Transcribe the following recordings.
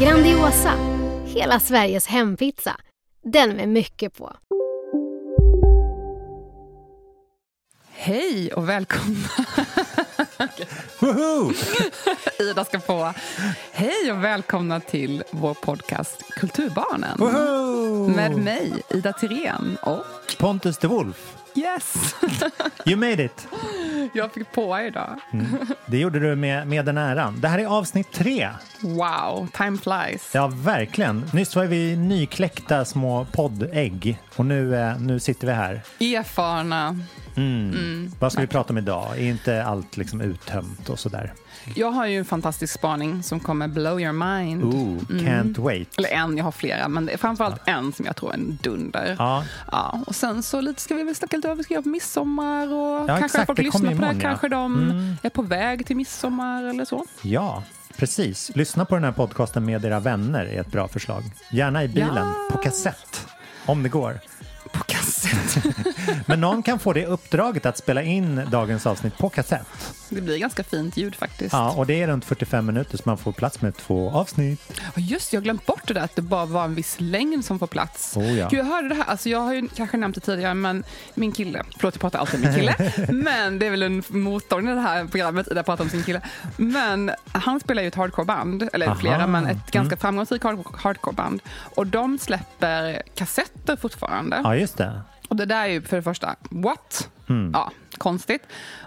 Grandiosa, hela Sveriges hempizza. Den med mycket på. Hej och välkomna. Ida ska få. Hej och välkomna till vår podcast Kulturbarnen. Med mig, Ida Tirén och Pontus de Wolf. yes, You made it. jag fick på idag. Det gjorde du med, med den äran. Det här är avsnitt tre. Wow, time flies. Ja, verkligen. Nyss var vi nykläckta små poddägg och nu, eh, nu sitter vi här. Erfarna. Vad ska vi prata om idag? Är inte allt liksom uttömt och sådär? Jag har ju en fantastisk spaning som kommer blow your mind. Ooh, can't wait. Eller en, jag har flera, men det är framförallt en som jag tror är en dunder. Ja, Ja, och sen så lite ska vi väl snacka lite om vad vi ska göra på midsommar och kanske exakt, folk lyssnar på det här. ja. Kanske de Mm. är på väg till midsommar eller så. ja, precis. Lyssna på den här podcasten med era vänner är ett bra förslag. Gärna i bilen, Ja. på kassett, om det går. På kassett. Men någon kan få det uppdraget att spela in dagens avsnitt på kassett. Det blir ganska fint ljud faktiskt. Ja, och det är runt 45 minuter så man får plats med två avsnitt. Just jag har glömt bort det där att det bara var en viss längd som får plats. Oh, ja. Gud, jag hörde det här, alltså jag har ju kanske nämnt det tidigare, men min kille, förlåt jag pratar alltid om min kille, men det är väl en motor i det här programmet, jag pratar om sin kille. Men han spelar ju ett hardcoreband, eller Aha. Mm. flera, men ett ganska framgångsrikt hard- hardcoreband. Och de släpper kassetter fortfarande. Ja, just det. Och det där är ju för det första, what? Mm. Ja, konstigt.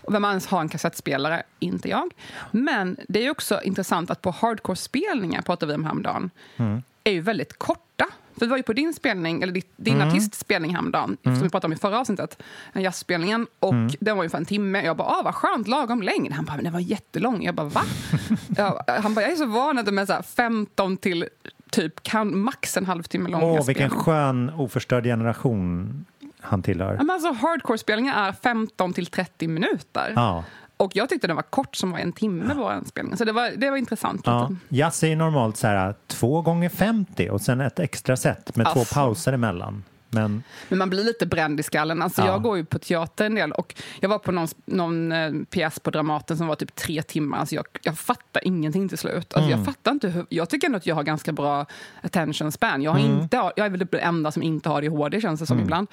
Vem ens har en kassettspelare? Inte jag. Men det är också intressant att på hardcore-spelningar, pratade vi om häromdagen, Mm. är ju väldigt korta. För vi var ju på din spelning, eller din Mm. artistspelning häromdagen, som vi pratade om i förra avsnittet, en jazzspelningen, och Mm. den var ju för en timme. Jag bara, ah, vad skönt, lagom längd. Han bara, men den var jättelång. Jag bara, va? ja, han bara, jag är så van att de är så här 15 till typ kan, max en halvtimme långa Åh, vilken skön oförstörd generation han tillhör. Ja, men alltså, hardcore-spelningar är 15 till 30 minuter. Ja. Och jag tyckte den var kort som var en timme var en spelning. Så det var, det var intressant. Ja. Jazz är normalt så här två gånger 50 och sen ett extra set med två Alltså. pauser emellan. Men Men man blir lite bränd i skallen. Alltså, Ja. Jag går ju på teater en del och jag var på någon, någon eh, pjäs på Dramaten som var typ tre timmar. Alltså jag, jag fattar ingenting till slut. Alltså Mm. jag, fattar inte hur, jag tycker ändå att jag har ganska bra attention span. Jag, har Mm. inte, jag är väl den enda som inte har ADHD känns det som ibland.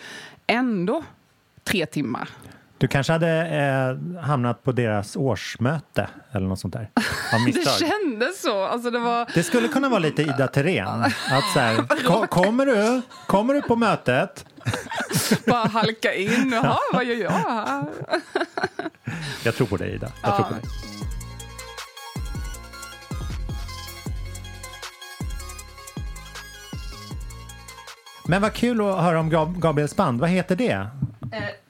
Ändå tre timmar. Du kanske hade eh, hamnat på deras årsmöte eller något sånt där. Det kändes så. Alltså det var... Det skulle kunna vara lite Ida Thirén. Att så här, ko- kommer, du, kommer du på mötet? bara halka in. Jaha, vad gör jag här? Jag tror på dig Ida. Jag tror på dig. Men vad kul att höra om Gab- Gabriels band. Vad heter det?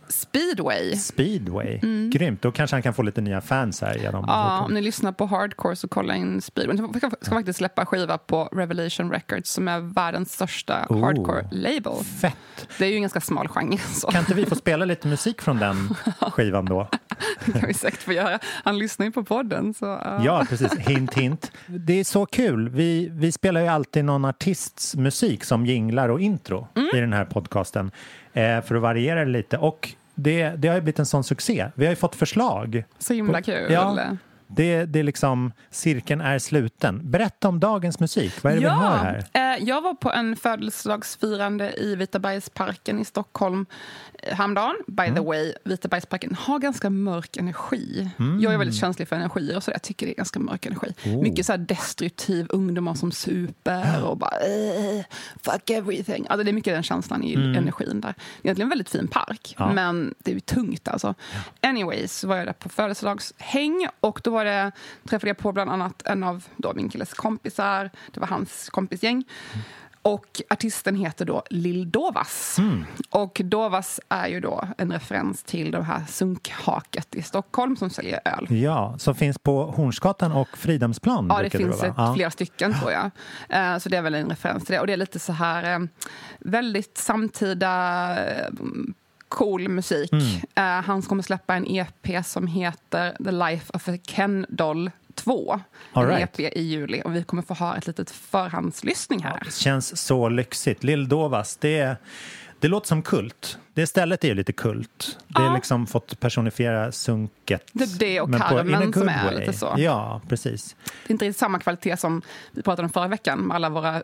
Speedway. Speedway. Grymt. Då kanske han kan få lite nya fans här genom Mm. Ja, om ni lyssnar på hardcore så kolla in Speedway. De ska, ska faktiskt släppa skiva på Revelation Records som är världens största Oh. hardcore-label. Fett. Det är ju en ganska smal genre. Så Kan inte vi få spela lite musik från den skivan då? det kan vi säkert få göra. Han lyssnar ju på podden. Så, ja. Ja, precis. Hint, hint. Det är så kul. Vi, vi spelar ju alltid någon artists musik som jinglar och intro Mm. i den här podcasten eh, för att variera det lite. Och det, det har ju blivit en sån succé. Vi har ju fått förslag. Så himla kul. Ja. Det, det är liksom, cirkeln är sluten. Berätta om dagens musik. Vad är det vi hör här? eh, jag var på en födelsedagsfirande i Vitabergsparken i Stockholm häromdagen. By Mm. the way, Vitabergsparken har ganska mörk energi. Mm. Jag är väldigt känslig för energier och så jag tycker det är ganska mörk energi. Oh. Mycket så här destruktiv ungdomar som super och bara eh, fuck everything. Alltså det är mycket den känslan i energin där. Egentligen en väldigt fin park, Mm. Ja. men det är ju tungt alltså. Anyways, så var jag där på födelsedagshäng och då var det, träffade jag på bland annat en av då min killes kompisar. Det var hans kompisgäng. Och artisten heter då Lill Dovas. Och Dovas är ju då en referens till det här sunkhaket i Stockholm som säljer öl. Ja, som finns på Hornsgatan och Fridhemsplan. Ja, det finns vara, ett, flera stycken tror jag. Eh, så det är väl en referens till det. Och det är lite så här eh, väldigt samtida eh, cool musik. Mm. Han kommer släppa en EP som heter The Life of a Ken Doll 2. All right. EP i juli och vi kommer få ha ett litet förhandslyssning här. Det känns så lyxigt. Lill Dovas, det, det låter som kult. Det stället är ju lite kult. Det har Ja. liksom fått personifiera sunket. Det det och Carmen som är way. lite så. Ja, precis. Det är inte riktigt samma kvalitet som vi pratade om förra veckan med alla våra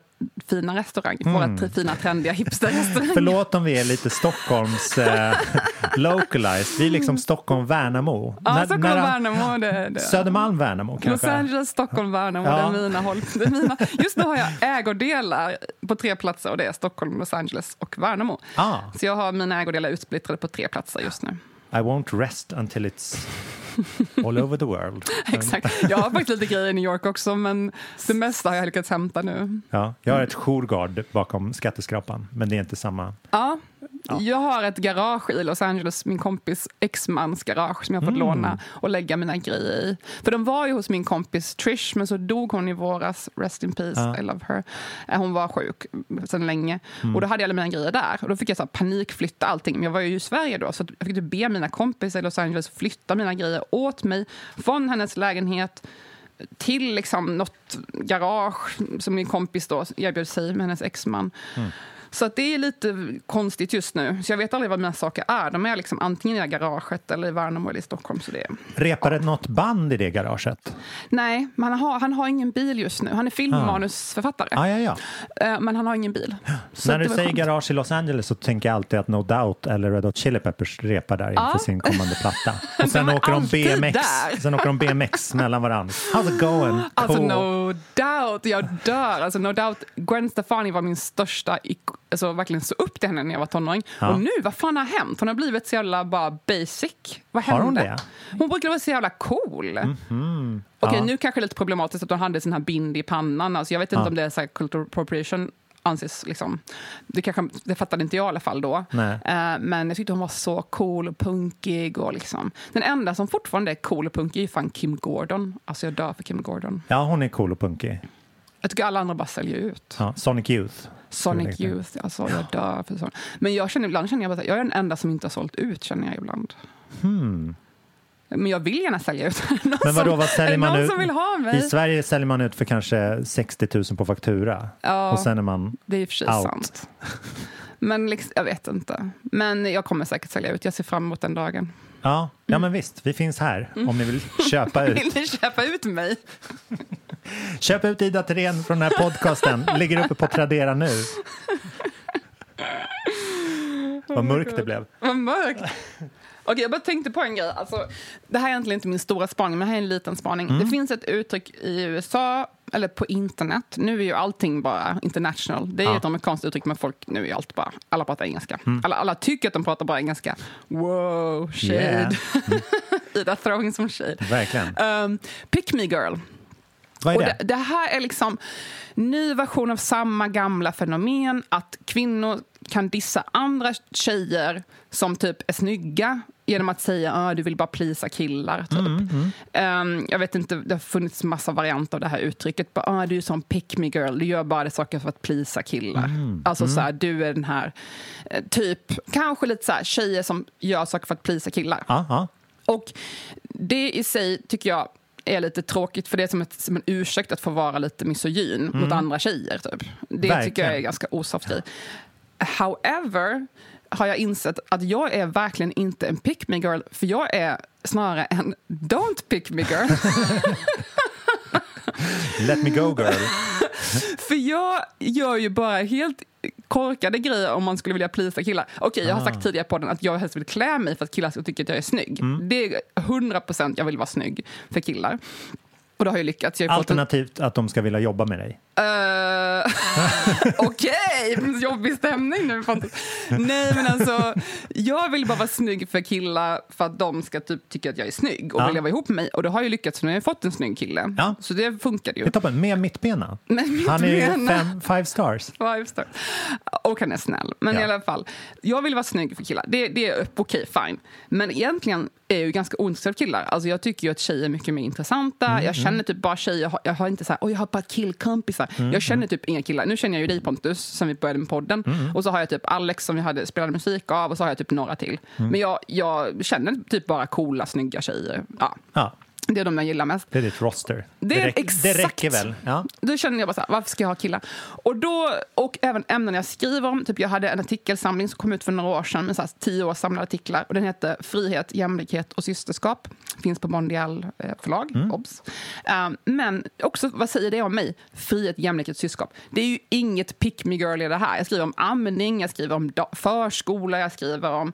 fina restauranger. Mm. Våra fina trendiga hipsterrestauranger. Förlåt om vi är lite Stockholms eh, localized. Vi är liksom Stockholm-Värnamo. Ja, När- Stockholm, när- Värnamo. Det, det. Södermalm-Värnamo Los kanske? Angeles, Stockholm, Värnamo. Ja. Det är mina håll. Det är mina. Just nu har jag ägodelar på tre platser och det är Stockholm, Los Angeles och Värnamo. Ah, Så jag har mina ägodelar utsplittrade på tre platser just nu. I won't rest until it's all over the world. Exakt. Jag har faktiskt lite grejer i New York också men det mesta har jag lyckats hämta nu. Ja, jag har ett jourgard bakom skatteskrapan, men det är inte samma. Ja, jag har ett garage i Los Angeles, min kompis exmans garage som jag har fått Mm. låna och lägga mina grejer i. För de var ju hos min kompis Trish men så dog hon i våras, rest in peace, Ja. I love her. Eh, Hon var sjuk sedan länge Mm. och då hade jag alla mina grejer där och då fick jag så panikflytta allting. Men jag var ju i Sverige då så jag fick typ be mina kompisar i Los Angeles flytta mina grejer åt mig från hennes lägenhet till liksom något garage som min kompis då erbjöd sig med hennes exman. Mm. Så att det är lite konstigt just nu. Så jag vet aldrig vad mina saker är. De är liksom antingen i garaget eller i Värnamo eller i Stockholm. Så det är... Repar det något band i det garaget? Nej, han har, han har ingen bil just nu. Han är filmmanusförfattare. Ah, ja, ja. Eh, Men han har ingen bil. När du säger skönt. garage i Los Angeles så tänker jag alltid att No Doubt eller Red Hot Chili Peppers repar där inför Ja. sin kommande platta. Och sen åker de BMX, där. sen åker de BMX mellan varandra. How's it going? Alltså Cool. no doubt, jag dör. Alltså no doubt, Gwen Stefani var min största, ik- alltså verkligen så upp till henne när jag var tonåring. Ja. Och nu, vad fan har hänt? Hon har blivit så jävla bara basic. Vad Har hon det? Hon brukar vara så jävla cool. Okej, Ja. nu kanske det är lite problematiskt att hon hade sån här bind i pannan. Alltså, jag vet inte Ja. om det är så här cultural appropriation anses liksom. Det, kanske, det fattade inte jag i alla fall då. Eh, men jag tyckte hon var så cool och punkig. Och liksom. Den enda som fortfarande är cool och punkig är fan Kim Gordon. Alltså jag dör för Kim Gordon. Ja, hon är cool och punkig. Jag tycker alla andra bara säljer ut. Ja, Sonic Youth. Sonic Youth, alltså jag dör för sånt. Men jag känner ibland, känner jag, bara, här, jag är den enda som inte har sålt ut känner jag ibland. Men jag vill gärna sälja ut. Någon Hmm. Men vadå, vad säljer man ut? I Sverige säljer man ut för kanske 60 000 på faktura. Ja. Och sen är man Det är i och för sig out. sant. Men liksom, jag vet inte. Men jag kommer säkert sälja ut. Jag ser fram emot den dagen. Ja, ja men visst, vi finns här om ni vill köpa ut. Vill ni köpa ut mig? Köp ut Ida Thirén från den här podcasten. Ligger uppe på Tradera nu. Vad mörkt det blev. Vad mörkt. Okej, jag bara tänkte på en grej. Alltså, det här är egentligen inte min stora spaning, men det här är en liten spaning. Mm. Det finns ett uttryck i USA, eller på internet. Nu är ju allting bara international. Det är Ja. ett amerikanskt uttryck, men folk, nu är allt bara... Alla pratar engelska. Mm. Alla, alla tycker att de pratar bara engelska. Wow, shade. Yeah. Ida throwing some shade. Verkligen. Um, pick me girl. Vad är Och det? det, det här är liksom ny version av samma gamla fenomen att kvinnor kan dissa andra tjejer som typ är snygga genom att säga att du vill bara plisa killar. Typ. Um, jag vet inte, det har funnits massa varianter av det här uttrycket. Bara, ah, du är som pick me girl, du gör bara det saker för att plisa killar. Alltså så här, du är den här, eh, typ, kanske lite så här, tjejer som gör saker för att plisa killar. Ja. Och det i sig tycker jag är lite tråkigt för det är som, ett, som en ursäkt att få vara lite misogyn mot andra tjejer. Typ. Det tycker Verkligen. jag är ganska osoft grej. However har jag insett att jag är verkligen inte en pick me girl för jag är snarare en don't pick me girl. Let me go girl. För jag gör ju bara helt korkade grejer om man skulle vilja plisa killar. Okej, jag har sagt tidigare på den att jag helst vill klä mig för att killar ska tycka att jag är snygg. Det är 100 procent jag vill vara snygg för killar. Och det har ju lyckats. Jag har fått en- Alternativt att de ska vilja jobba med dig. Eh, Okej, jobbig stämning nu Pontus. Nej men alltså, jag vill bara vara snygg för killar för att de ska typ tycka att jag är snygg och Ja. vilja vara ihop med mig. Och det har ju lyckats, nu har jag fått en snygg kille. Ja. Så det funkar ju. Det är toppen. Med mittbena. Med Han är ju mittbena. fem, five stars. Five star. Och han är snäll. Men Ja. i alla fall, jag vill vara snygg för killar. Det, det är okej, fine. Men egentligen är jag ju ganska ointresserad av killar. Alltså jag tycker ju att tjejer är mycket mer intressanta. Mm, jag känner typ bara tjejer. Jag har, jag har inte så här, "Oj, jag har bara killkompisar. Mm, jag känner typ inga killar. Nu känner jag ju dig Pontus, sen vi började med podden. Mm, Och så har jag typ Alex som vi hade spelade musik av och så har jag typ några till. Mm. Men jag, jag känner typ bara coola, snygga tjejer. Ja, Ja, det är de jag gillar mest. det är ditt roster. Det är räck- exakt. det räcker väl? Ja. Då känner jag bara så här, varför ska jag ha killar? Och, då, och även ämnen jag skriver om. Typ jag hade en artikelsamling som kom ut för några år sedan med så här tio år samlade artiklar. Och den heter Frihet, jämlikhet och systerskap. Finns på Mondial eh, förlag, obs. Um, men också, vad säger det om mig? Frihet, jämlikhet och systerskap. Det är ju inget pick me girl i det här. Jag skriver om amning, jag skriver om förskola, jag skriver om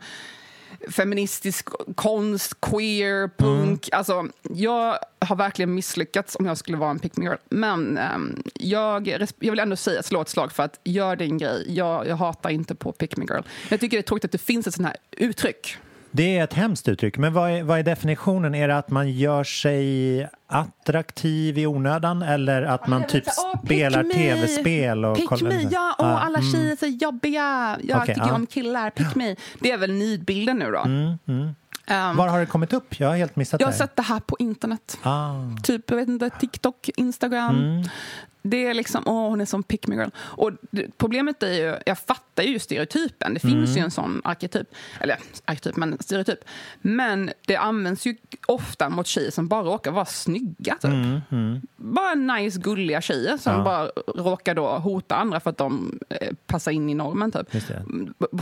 feministisk konst, queer, punk. Alltså, jag har verkligen misslyckats om jag skulle vara en pick me girl. Men ehm, jag, jag vill ändå säga, slå ett slag för att gör din grej. Jag, jag hatar inte på pick me girl. Jag tycker det är tråkigt att det finns ett sånt här uttryck. Det är ett hemskt uttryck, men vad är, vad är definitionen? Är det att man gör sig attraktiv i onödan eller att man typ pick spelar tv-spel? och Pick kollar- me, ja, Ja, alla mm. tjejer är så jobbiga. Jag Okej, tycker ja. om killar, pick me. Det är väl nidbilden nu då. Ehm, Var har det kommit upp? Jag har helt missat jag har det. sett det här på internet. Ah. Typ, jag vet inte, TikTok, Instagram. Mm. Det är liksom, åh hon är som pick me girl. Och problemet är ju, jag fattar ju stereotypen. Det finns Mm. ju en sån arketyp. Eller arketyp, men stereotyp. Men det används ju ofta mot tjejer som bara råkar vara snygga. Typ. Bara nice, gulliga tjejer som Mm, Ja. bara råkar då hota andra för att de eh, passar in i normen. Typ. Det.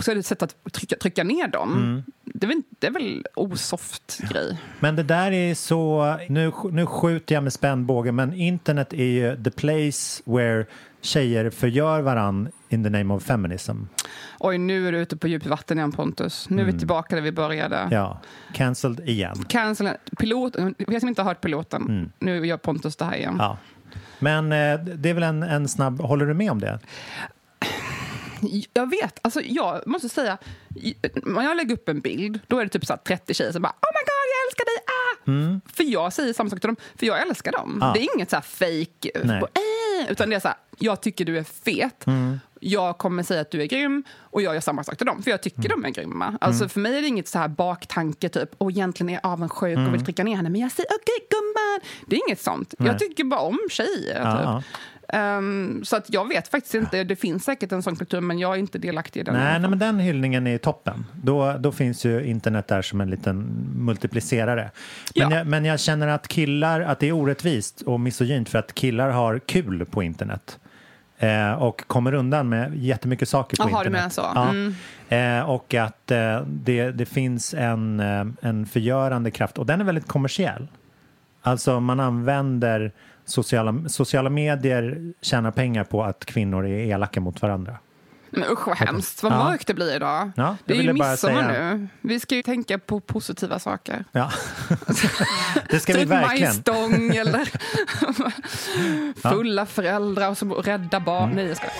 Så är det ett sätt att trycka, trycka ner dem. Mm. Det, är väl, det är väl osoft grej. Men det där är så, nu, nu skjuter jag med spänd båge, men internet är ju the place where tjejer förgör varann in the name of feminism. Oj, nu är du ute på djupt vatten igen Pontus. Nu är vi tillbaka där vi började. Mm. Ja, cancelled igen. Cancel, pilot, er som inte har hört piloten, Mm. nu gör Pontus det här igen. Ja. Men eh, det är väl en, en snabb, håller du med om det? Jag vet, alltså jag måste säga, när jag lägger upp en bild, då är det typ så här 30 tjejer som bara Oh my god, älskar dig! Ah! För jag säger samma sak till dem, för jag älskar dem. Mm. Ja. Det är inget så här fake, Nej. äh, utan det är så här, jag tycker du är fet. Mm. Jag kommer säga att du är grym och jag gör samma sak till dem, för jag tycker Mm. de är grymma. Alltså för mig är det inget så här baktanke, typ, och egentligen är jag avundsjuk Mm. och vill trycka ner henne, men jag säger okej gumman. Det är inget sånt. Nej. Jag tycker bara om tjejer. Typ. Ehm, så att jag vet faktiskt inte. Det finns säkert en sån kultur, men jag är inte delaktig i den. Nej, nej, men den hyllningen är toppen. Då, då finns ju internet där som en liten multiplicerare. Men, Ja. jag, men jag känner att killar, att det är orättvist och misogynt för att killar har kul på internet. Eh, och kommer undan med jättemycket saker på Jaha, du internet. menar så. Ja. Mm. Eh, och att eh, det, det finns en, eh, en förgörande kraft och den är väldigt kommersiell. Alltså man använder sociala, sociala medier tjänar pengar på att kvinnor är elaka mot varandra. Men usch vad hemskt, vad Ja. mörkt det blir idag. Ja, det är ju midsommar säga- nu. Vi ska ju tänka på positiva saker. Ja, det ska vi typ verkligen. majstång eller fulla föräldrar som rädda barn. Mm. Nej, jag skojar.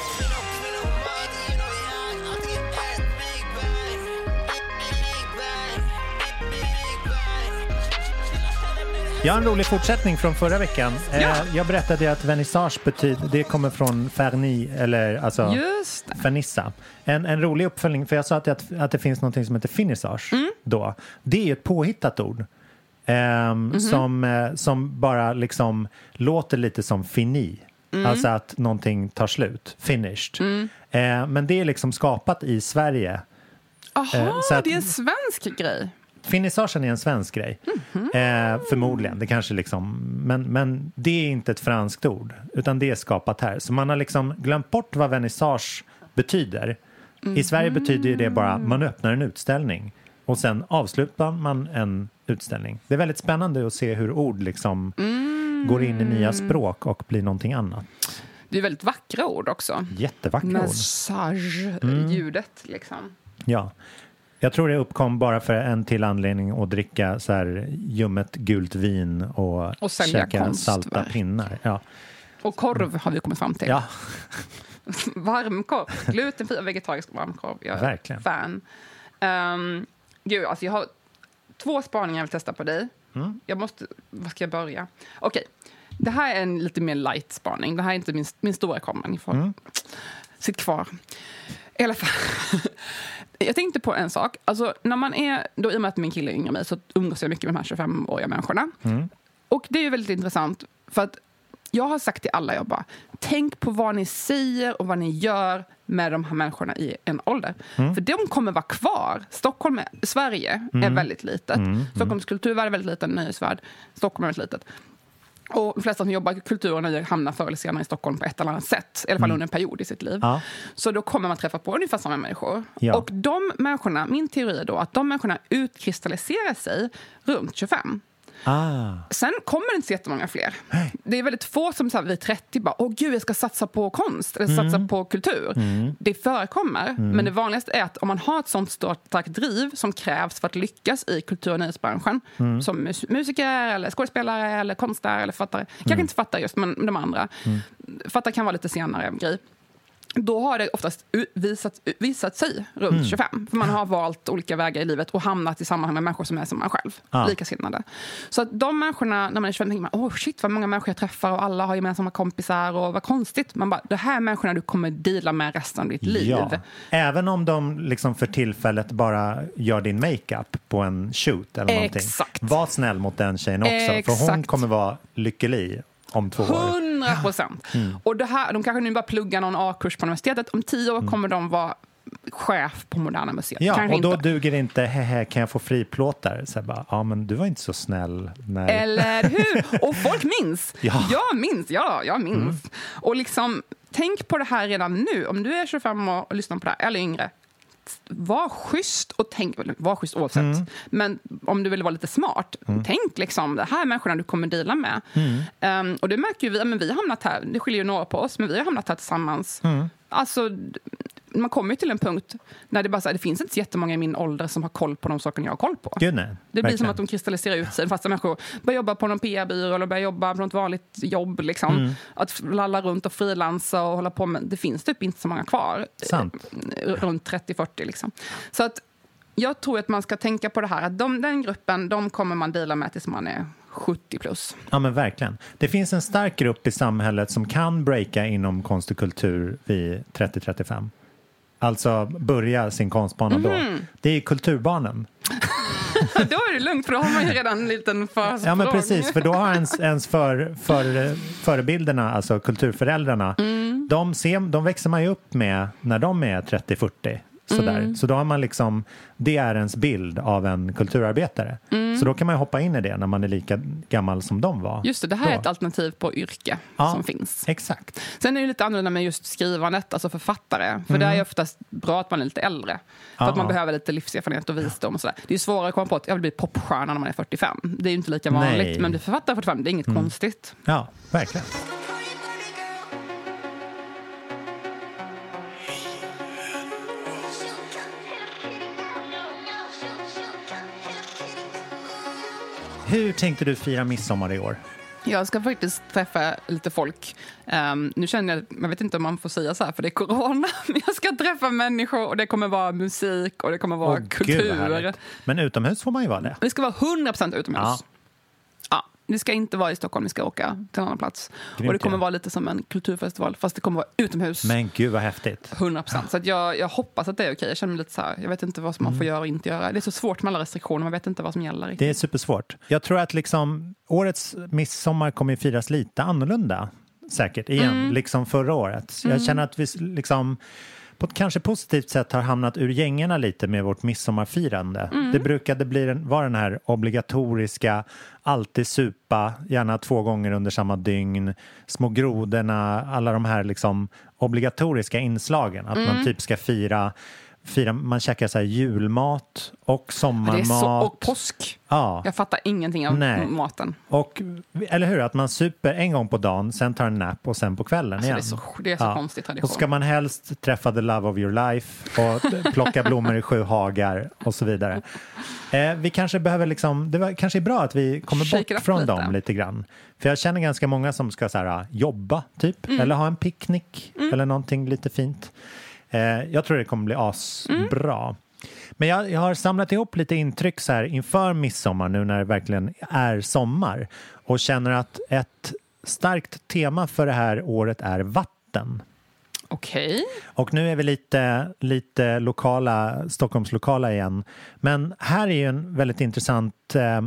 Jag har en rolig fortsättning från förra veckan. Eh, Ja. Jag berättade att vernissage betyder, det kommer från ferni, eller alltså fernissa. En, en rolig uppföljning, för jag sa att, det- att det finns något som heter finissage Mm. då. Det är ett påhittat ord. ehm, Mhm. som, eh, som bara liksom låter lite som fini. Mm. Alltså att någonting tar slut, finished. Eh, men det är liksom skapat i Sverige. Jaha, Eh, att- det är en svensk grej. Finissagen är en svensk grej. Mhm. Eh, förmodligen. Det kanske liksom, men, men det är inte ett franskt ord, utan det är skapat här. Så man har liksom glömt bort vad vernissage betyder. I Sverige betyder det bara man öppnar en utställning och sen avslutar man en utställning. Det är väldigt spännande att se hur ord liksom går in i nya språk och blir någonting annat. Det är väldigt vackra ord också. Jättevackra ord. Massage-ljudet liksom. Ja. Jag tror det uppkom bara för en till anledning att dricka så här ljummet gult vin och, Och käka konstverk. salta pinnar. Ja. Och korv har vi kommit fram till. ja, Varmkorv. Glutenfri och vegetarisk varmkorv. Jag är Verkligen. fan. Um, gud, alltså jag har två spaningar jag vill testa på dig. Mm. Jag måste... Var ska jag börja? Okej. Det här är en lite mer light spaning. Det här är inte min, min stora kommer. Ni får... Mm. Sitt kvar. I alla fall. jag tänkte på en sak. Alltså, när man är, då, I och med att min kille är yngre än mig så umgås jag mycket med de här 25-åriga människorna. Mm. Och det är ju väldigt intressant. För att jag har sagt till alla, jag bara, tänk på vad ni säger och vad ni gör med de här människorna i en ålder. Mm. För de kommer vara kvar. Stockholm, är, Sverige är väldigt litet. Mm. Stockholms kulturvärld är väldigt liten, nöjesvärld. Stockholm är väldigt litet. Och de flesta som jobbar i kulturen hamnar förr eller senare i Stockholm på ett eller annat sätt. I alla fall under en period i sitt liv. Mm. Ja. Så då kommer man träffa på ungefär samma människor. Ja. Och de människorna, min teori är då att de människorna utkristalliserar sig runt 25. Ah, Sen kommer det inte så jättemånga fler. Det är väldigt få som så här, vid 30 bara, åh gud, jag ska satsa på konst eller satsa på kultur. Det förekommer, men det vanligaste är att om man har ett sånt stort starkt driv som krävs för att lyckas i kultur och nöjesbranschen, som mus- musiker, eller skådespelare, eller konstnär eller författare. Kanske inte författare just, men de andra. Författare kan vara lite senare grej. Då har det oftast visat, visat sig runt 25. För man har valt olika vägar i livet och hamnat i sammanhang med människor som är som man själv. Ja. Likasinnade. Så att de människorna, när man är 25, tänker man åh shit vad många människor jag träffar och alla har gemensamma kompisar och vad konstigt. Man bara, det här är människorna du kommer deala med resten av ditt liv. ja. Även om de liksom för tillfället bara gör din makeup på en shoot eller någonting. Exakt. Var snäll mot den tjejen också, för hon Exakt. kommer vara lycklig om två år. 100 procent. Mm. Och det här, de kanske nu bara pluggar någon A-kurs på universitetet. Om tio år kommer de vara chef på Moderna Museet. Mm. Ja, Kanske och då inte. duger det inte, hehe, kan jag få friplåtar? Så bara, ja men du var inte så snäll. När... Eller hur? Och folk minns. Ja. Mm. Jag minns, ja, jag minns. Och liksom, tänk på det här redan nu. Om du är 25 år och lyssnar på det här, eller yngre. Var schysst och tänk, eller var schysst oavsett. Mm. Men om du vill vara lite smart, tänk liksom det här är människorna du kommer dela med. Mm. Ehm, och det märker ju vi, men vi har hamnat här, det skiljer ju några på oss, men vi har hamnat här tillsammans. Mm. Alltså, man kommer ju till en punkt när det bara så här, det finns inte så jättemånga i min ålder som har koll på de sakerna jag har koll på. Gud nej. Det blir verkligen. som att de kristalliserar ut sig. Fast människor börjar jobba på någon PR-byrå eller börjar jobba på något vanligt jobb. Liksom. Mm. Att lalla runt och frilansa och hålla på med... Det finns typ inte så många kvar. Sant. Eh, Runt 30-40 liksom. Så att jag tror att man ska tänka på det här. Att de, den gruppen, de kommer man dela med tills man är 70 plus. Ja men verkligen. Det finns en stark grupp i samhället som kan breaka inom konst och kultur vid 30-35. Alltså börja sin konstbana då. Mhm. Det är kulturbarnen. då är det lugnt, för då har man ju redan en liten försprång. Ja men precis, för då har ens, ens för, för, förebilderna, alltså kulturföräldrarna, Mm. de, ser, de växer man ju upp med när de är 30-40. Sådär. Mm. Så då har man liksom, det är ens bild av en kulturarbetare. Mm. Så då kan man hoppa in i det när man är lika gammal som de var. Just det, det här är då. ett alternativ på yrke Ja. som finns. Exakt. Sen är det lite annorlunda med just skrivandet, alltså författare. För det är ju oftast bra att man är lite äldre. För Ja, att man ja. behöver lite livserfarenhet och visdom och sådär. Det är svårare att komma på att jag vill bli popstjärna när man är 45. Det är ju inte lika vanligt. Nej. Men bli författare 45, det är inget konstigt. Ja, verkligen. Hur tänkte du fira midsommar i år? Jag ska faktiskt träffa lite folk. Ehm, nu känner jag, jag vet inte om man får säga så här för det är corona, men jag ska träffa människor och det kommer vara musik och det kommer vara vad kultur. Men utomhus får man ju vara det. Det ska vara 100% utomhus. Ja. Ja. det ska inte vara i Stockholm, vi ska åka till en annan plats. Grymt och det kommer ju. vara lite som en kulturfestival, fast det kommer vara utomhus. Men gud vad häftigt. 100%. Så att jag, jag hoppas att det är okej. Jag känner mig lite så här, jag vet inte vad som man får göra och inte göra. Det är så svårt med alla restriktioner, man vet inte vad som gäller. riktigt. Det är supersvårt. Jag tror att liksom, årets midsommar kommer ju firas lite annorlunda säkert igen, Mm. liksom förra året. Jag känner att vi liksom på ett kanske positivt sätt har hamnat ur gängerna lite med vårt midsommarfirande. Mm. Det brukade bli vara den här obligatoriska, alltid supa, gärna två gånger under samma dygn, små grodorna, alla de här liksom obligatoriska inslagen. Att Mm. man typ ska fira firar, man käkar så här julmat och Det sommarmat. så, och påsk. Ja, Jag fattar ingenting av Nej. maten. och, eller hur? Att man super en gång på dagen, sen tar en nap och sen på kvällen Alltså, det igen. är så, det är så Ja. konstig Och tradition. ska man helst träffa the love of your life och plocka blommor i sju hagar och så vidare. Eh, vi kanske behöver liksom, det var, kanske är bra att vi kommer Shake bort från lite. dem lite grann. För jag känner ganska många som ska så här, jobba typ, Mm. eller ha en picknick eller någonting lite fint. Eh, jag tror det kommer bli asbra. Mm. Men jag, jag har samlat ihop lite intryck så här inför midsommar nu när det verkligen är sommar och känner att ett starkt tema för det här året är vatten. Okej. Och nu är vi lite, lite lokala, Stockholmslokala igen. Men här är ju en väldigt intressant eh,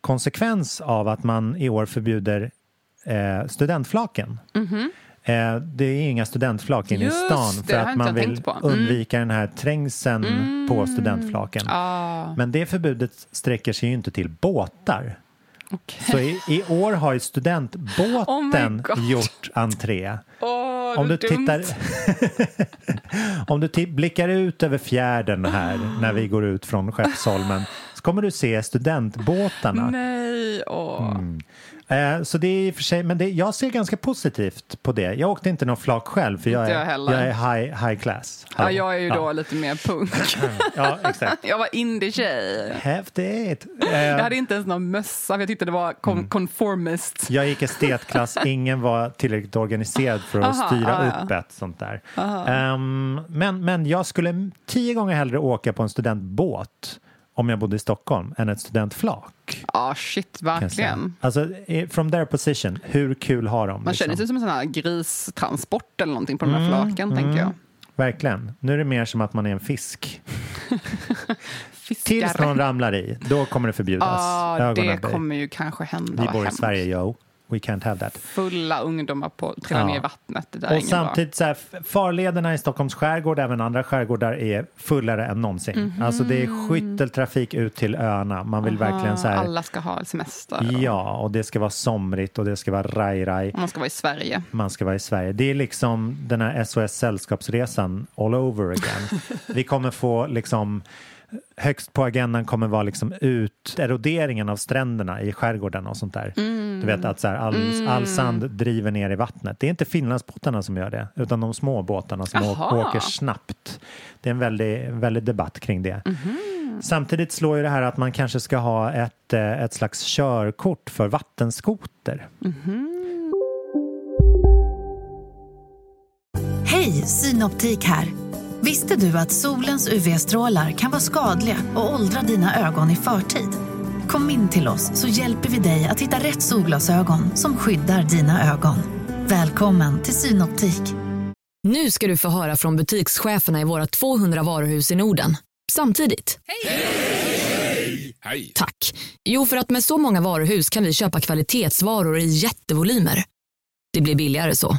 konsekvens av att man i år förbjuder eh, studentflaken. Eh, det är inga studentflak inne i stan det, för att man vill. Mm. undvika den här trängseln på studentflaken. Ah, Men det förbudet sträcker sig ju inte till båtar. okej. Så i, i år har ju Oh studentbåten God. gjort entré. Åh, Om du tittar Om du blickar ut över fjärden här när vi går ut från Skeppsholmen så kommer du se studentbåtarna. Nej, åh. Mm. Eh, så det är i och för sig, men det, jag ser ganska positivt på det. Jag åkte inte någon flak själv för jag är, jag jag är high, high class. Ja, Hallå. jag är ju då Ja. lite mer punk. Ja, exakt. Jag var indie-tjej. Häftigt. Jag Eh, hade inte ens någon mössa, för jag tyckte det var Mm. conformist. jag gick estetklass, ingen var tillräckligt organiserad för att Aha, styra ah, ja. upp ett sånt där. Ehm, men, men jag skulle tio gånger hellre åka på en studentbåt om jag bodde i Stockholm än ett studentflak. Ja, shit, jag säga. verkligen. Alltså, from their position, hur kul har de? Man känner sig som en sån här gristransport eller någonting på de här flaken, tänker jag. Verkligen. Nu är det mer som att man är en fisk. Tills någon ramlar i, då kommer det förbjudas. Ja, Ögonen det kommer ju kanske hända. Vi bor i. Sverige, yo. We can't have that. Fulla ungdomar på trillar Ja. ner i vattnet. Det där är Och bra. samtidigt så här, farlederna i Stockholms skärgård, även andra skärgårdar, är fullare än någonsin. Alltså det är skytteltrafik ut till öarna. Man vill verkligen så här, Alla ska ha semester. och- ja, och det ska vara somrigt och det ska vara raj-raj. Man ska vara i Sverige. Man ska vara i Sverige. Det är liksom den här SOS Sällskapsresan all over again. Vi kommer få liksom Högst på agendan kommer vara liksom ut eroderingen av stränderna i skärgården och sånt där. Du vet att så här, all, all sand driver ner i vattnet. Det är inte Finlandsbåtarna som gör det, utan de små båtarna som Jaha. åker snabbt. Det är en väldig, väldig debatt kring det. Samtidigt slår ju det här att man kanske ska ha ett, eh, ett slags körkort för vattenskoter. Hej, Synoptik här. Visste du att solens UV-strålar kan vara skadliga och åldra dina ögon i förtid? Kom in till oss så hjälper vi dig att hitta rätt solglasögon som skyddar dina ögon. Välkommen till Synoptik. Nu ska du få höra från butikscheferna i våra 200 varuhus i Norden. Samtidigt. Hej! Tack. Jo, för att med så många varuhus kan vi köpa kvalitetsvaror i jättevolymer. Det blir billigare så.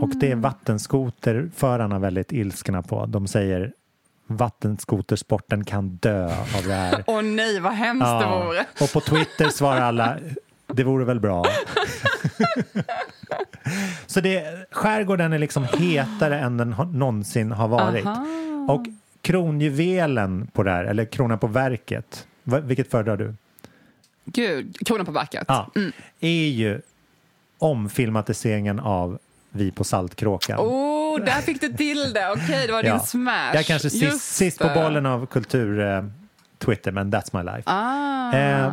Och det är vattenskoterförarna väldigt ilskna på. De säger vattenskotersporten kan dö av det här. Åh nej, vad hemskt det vore. Och på Twitter svarar alla det vore väl bra. Så det, skärgården är liksom hetare än den någonsin har varit. Aha. Och kronjuvelen på det här, eller kronan på verket, vilket föredrar du? Gud, kronan på verket. Ja, är ju omfilmatiseringen av Vi på Saltkråkan. Oh, där fick du till det. Okej, det var din smash. Jag kanske sist, sist på bollen av kultur eh, Twitter, men that's my life. Ah. Eh,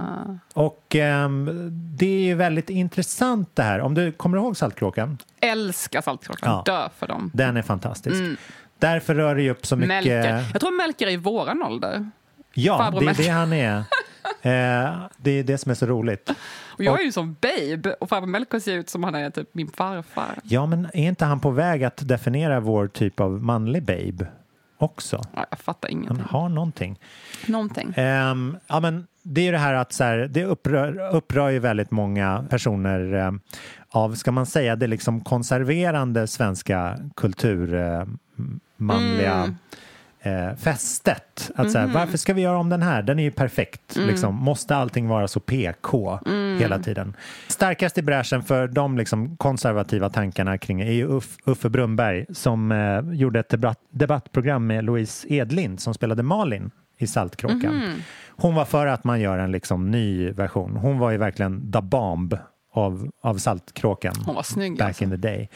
och ehm, det är ju väldigt intressant det här. Om du kommer ihåg Saltkråkan? Älskar Saltkråkan. Ja. Dö för dem. Den är fantastisk. Mm. Därför rör det ju upp så mycket... Melker. Jag tror Melker är i våran ålder. Ja, Farbror det är Melker. det han är. Eh, det är det som är så roligt. Och jag Och- är ju som babe och farbror Melker ser ut som han är typ min farfar. Ja, men är inte han på väg att definiera vår typ av manlig babe? också. Ja, jag fattar Han ingenting. har någonting. Någonting. Ehm, ja, men det är ju det här att så här, det upprör, upprör ju väldigt många personer eh, av, ska man säga, det liksom konserverande svenska kulturmanliga Mm. Eh, fästet. Att så här, Mhm. varför ska vi göra om den här? Den är ju perfekt. Mm. Liksom. Måste allting vara så PK Mm. hela tiden? Starkast i bräschen för de liksom konservativa tankarna kring är ju Uff, Uffe Brunnberg som eh, gjorde ett debatt, debattprogram med Louise Edlind som spelade Malin i Saltkråkan. Mhm. Hon var för att man gör en liksom ny version. Hon var ju verkligen the bomb av, av Saltkråkan. Hon var snygg, Back alltså. in the day.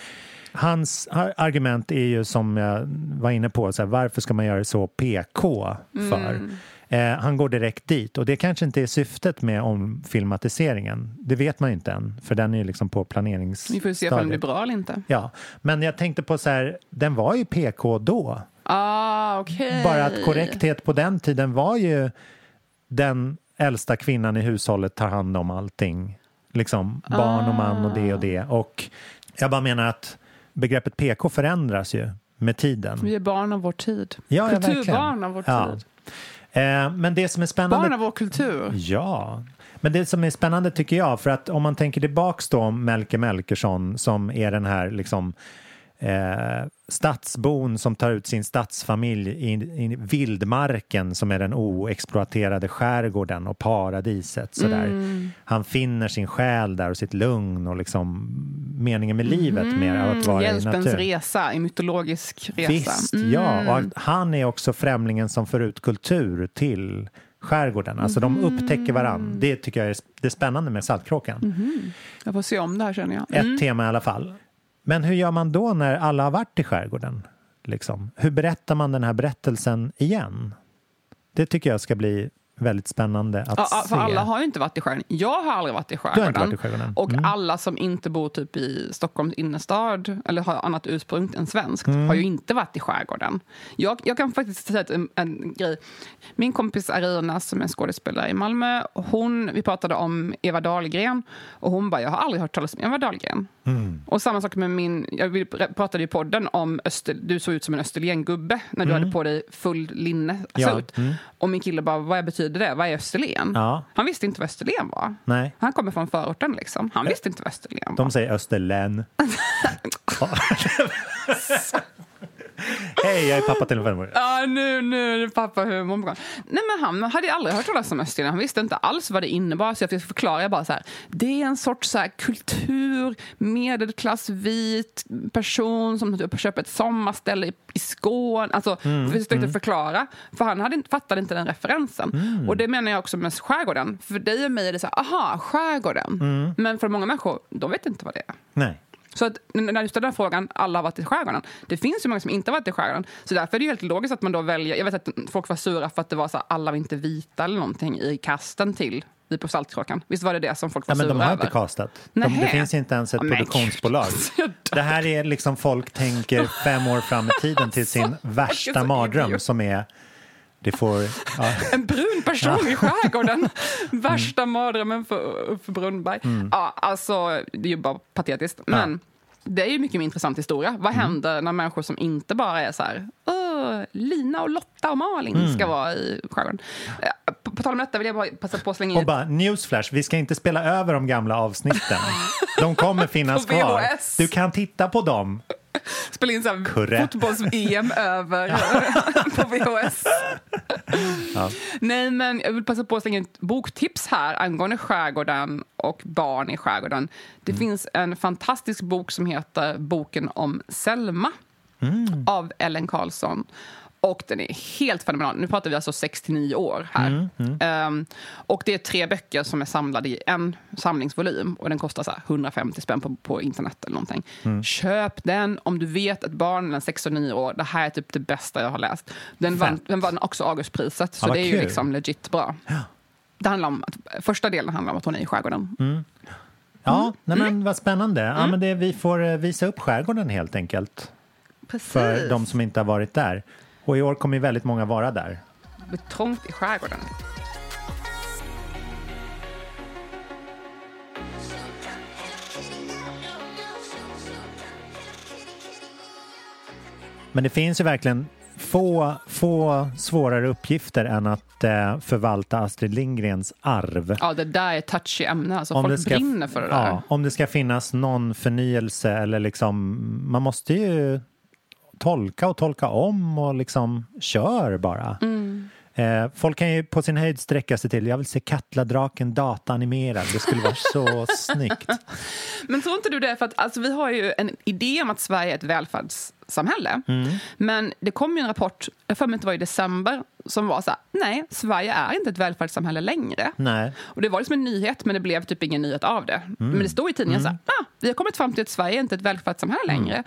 Hans ar- argument är ju som jag var inne på, så här, varför ska man göra det så PK för? Mm. Eh, han går direkt dit och det kanske inte är syftet med omfilmatiseringen. Det vet man ju inte än, för den är ju liksom på planeringsstadiet. Vi får ju se om den blir bra eller inte. Ja, men jag tänkte på så här, den var ju PK då. Ah, okej. Bara att korrekthet på den tiden var ju den äldsta kvinnan i hushållet tar hand om allting. Liksom barn och man och det och det. Och jag bara menar att begreppet PK förändras ju med tiden. Vi är barn av vår tid. Ja, ja. Kulturbarn av vår Ja. tid. Eh, men det som är spännande... Barn av vår kultur. Ja, men det som är spännande tycker jag, för att om man tänker tillbaks då om Melker Melkersson som är den här liksom eh, stadsbon som tar ut sin stadsfamilj i, i vildmarken som är den oexploaterade skärgården och paradiset. Sådär. Mm. Han finner sin själ där och sitt lugn och liksom meningen med livet mer av att vara i Hjälpens naturen. resa, en mytologisk resa. Visst, Mm. ja. Och han är också främlingen som för ut kultur till skärgården. Alltså de upptäcker varann. Det tycker jag är det spännande med Saltkråkan. Mhm. Jag får se om det här känner jag. Ett Mm. tema i alla fall. Men hur gör man då när alla har varit i skärgården? Liksom? Hur berättar man den här berättelsen igen? Det tycker jag ska bli väldigt spännande att Ja, se. för alla har ju inte varit i skärgården. Jag har aldrig varit i Du har inte skärgården. varit i skärgården? Och Mm. alla som inte bor typ i Stockholms innerstad eller har annat ursprung än svenskt Mm. har ju inte varit i skärgården. Jag, jag kan faktiskt säga en, en grej. Min kompis Arina som är skådespelare i Malmö, hon, vi pratade om Eva Dahlgren och hon bara, jag har aldrig hört talas om Eva Dahlgren. Mm. Och samma sak med min, jag pratade i podden om Öster, du såg ut som en Österlen-gubbe när du Mm. hade på dig full linne. Ja, Ut. mm. Och min kille bara, vad betyder det? Vad är Österlen? Ja. Han visste inte vad Österlen var. Nej, Han kommer från förorten liksom. Han visste inte vad Österlen var. de säger Österlen. Hej, jag är pappa till en femåring. Ja, nu, nu är det pappahumor på gång. Nej, men han hade aldrig hört talas om Österlen. Han visste inte alls vad det innebar. Så jag fick förklara bara så här. Det är en sorts så här, kultur, medelklass, vit person som typ köper ett sommarställe i, i Skåne. Alltså, Mm, vi försökte mm. förklara. För han hade, inte- fattade inte den referensen. Mm. Och det menar jag också med skärgården. För dig och mig är det så här, aha, skärgården. Mm. Men för många människor, de vet inte vad det är. Nej. Så att, när du ställer den frågan, alla har varit i skärgården. Det finns ju många som inte har varit i skärgården. Så därför är det helt logiskt att man då väljer... Jag vet att folk var sura för att det var så här, alla var inte vita eller någonting i kasten till Vi på Saltkråkan. Visst var det det som folk var Ja, men de sura har över? inte castat. De, det finns inte ens ett men produktionsbolag. Det här är liksom folk tänker fem år fram i tiden till sin värsta mardröm som är det får... Ja. En brun person Ja. i skärgården. Värsta mardrömmen för Uffe Brunnberg. Mm. Ja, alltså, det är ju bara patetiskt. Men det är ju mycket mer intressant historia. Vad Mm. händer när människor som inte bara är så här... "Åh, Lina och Lotta och Malin Mm. ska vara i skärgården. På, på tal om detta vill jag bara passa på att slänga in Och bara, newsflash, vi ska inte spela över de gamla avsnitten. De kommer finnas kvar. Du kan titta på dem. spela in så fotbolls-EM över på VHS. Ja. Nej, men jag vill passa på att slänga ett boktips här angående skärgården och barn i skärgården. Det finns en fantastisk bok som heter Boken om Selma av Ellen Karlsson. Och den är helt fenomenal. Nu pratar vi alltså 69 år här. Ehm, och det är tre böcker som är samlade i en samlingsvolym. Och den kostar så här 150 spänn på, på internet eller någonting. Mm. Köp den om du vet ett barn mellan 6 och 9 år. Det här är typ det bästa jag har läst. Den vann, den vann också Augustpriset, så Ja, det är ju kul. liksom legit bra. Det handlar om att, första delen handlar om att hon är i skärgården. Mm. Ja, nej Mm. men vad spännande. Ja, men det, vi får eh, visa upp skärgården helt enkelt. Precis. För de som inte har varit där. Och i år kommer ju väldigt många vara där. Det blir trångt i skärgården. Men det finns ju verkligen få, få svårare uppgifter än att eh, förvalta Astrid Lindgrens arv. Ja, det där är touchy ämne. Alltså, Om folk ska- brinner för det där. Ja, om det ska finnas någon förnyelse eller liksom, man måste ju tolka och tolka om och liksom kör bara. Mm. Eh, folk kan ju på sin höjd sträcka sig till, jag vill se Katla-draken dataanimerad, det skulle vara så snyggt. Men tror inte du det? För att alltså, vi har ju en idé om att Sverige är ett välfärdssamhälle. Mm. Men det kom ju en rapport, jag får mig inte var i december, som var så här, nej, Sverige är inte ett välfärdssamhälle längre. Nej. Och det var liksom en nyhet, men det blev typ ingen nyhet av det. Men det stod i tidningen Mm. så här, ah, vi har kommit fram till att Sverige är inte ett välfärdssamhälle längre.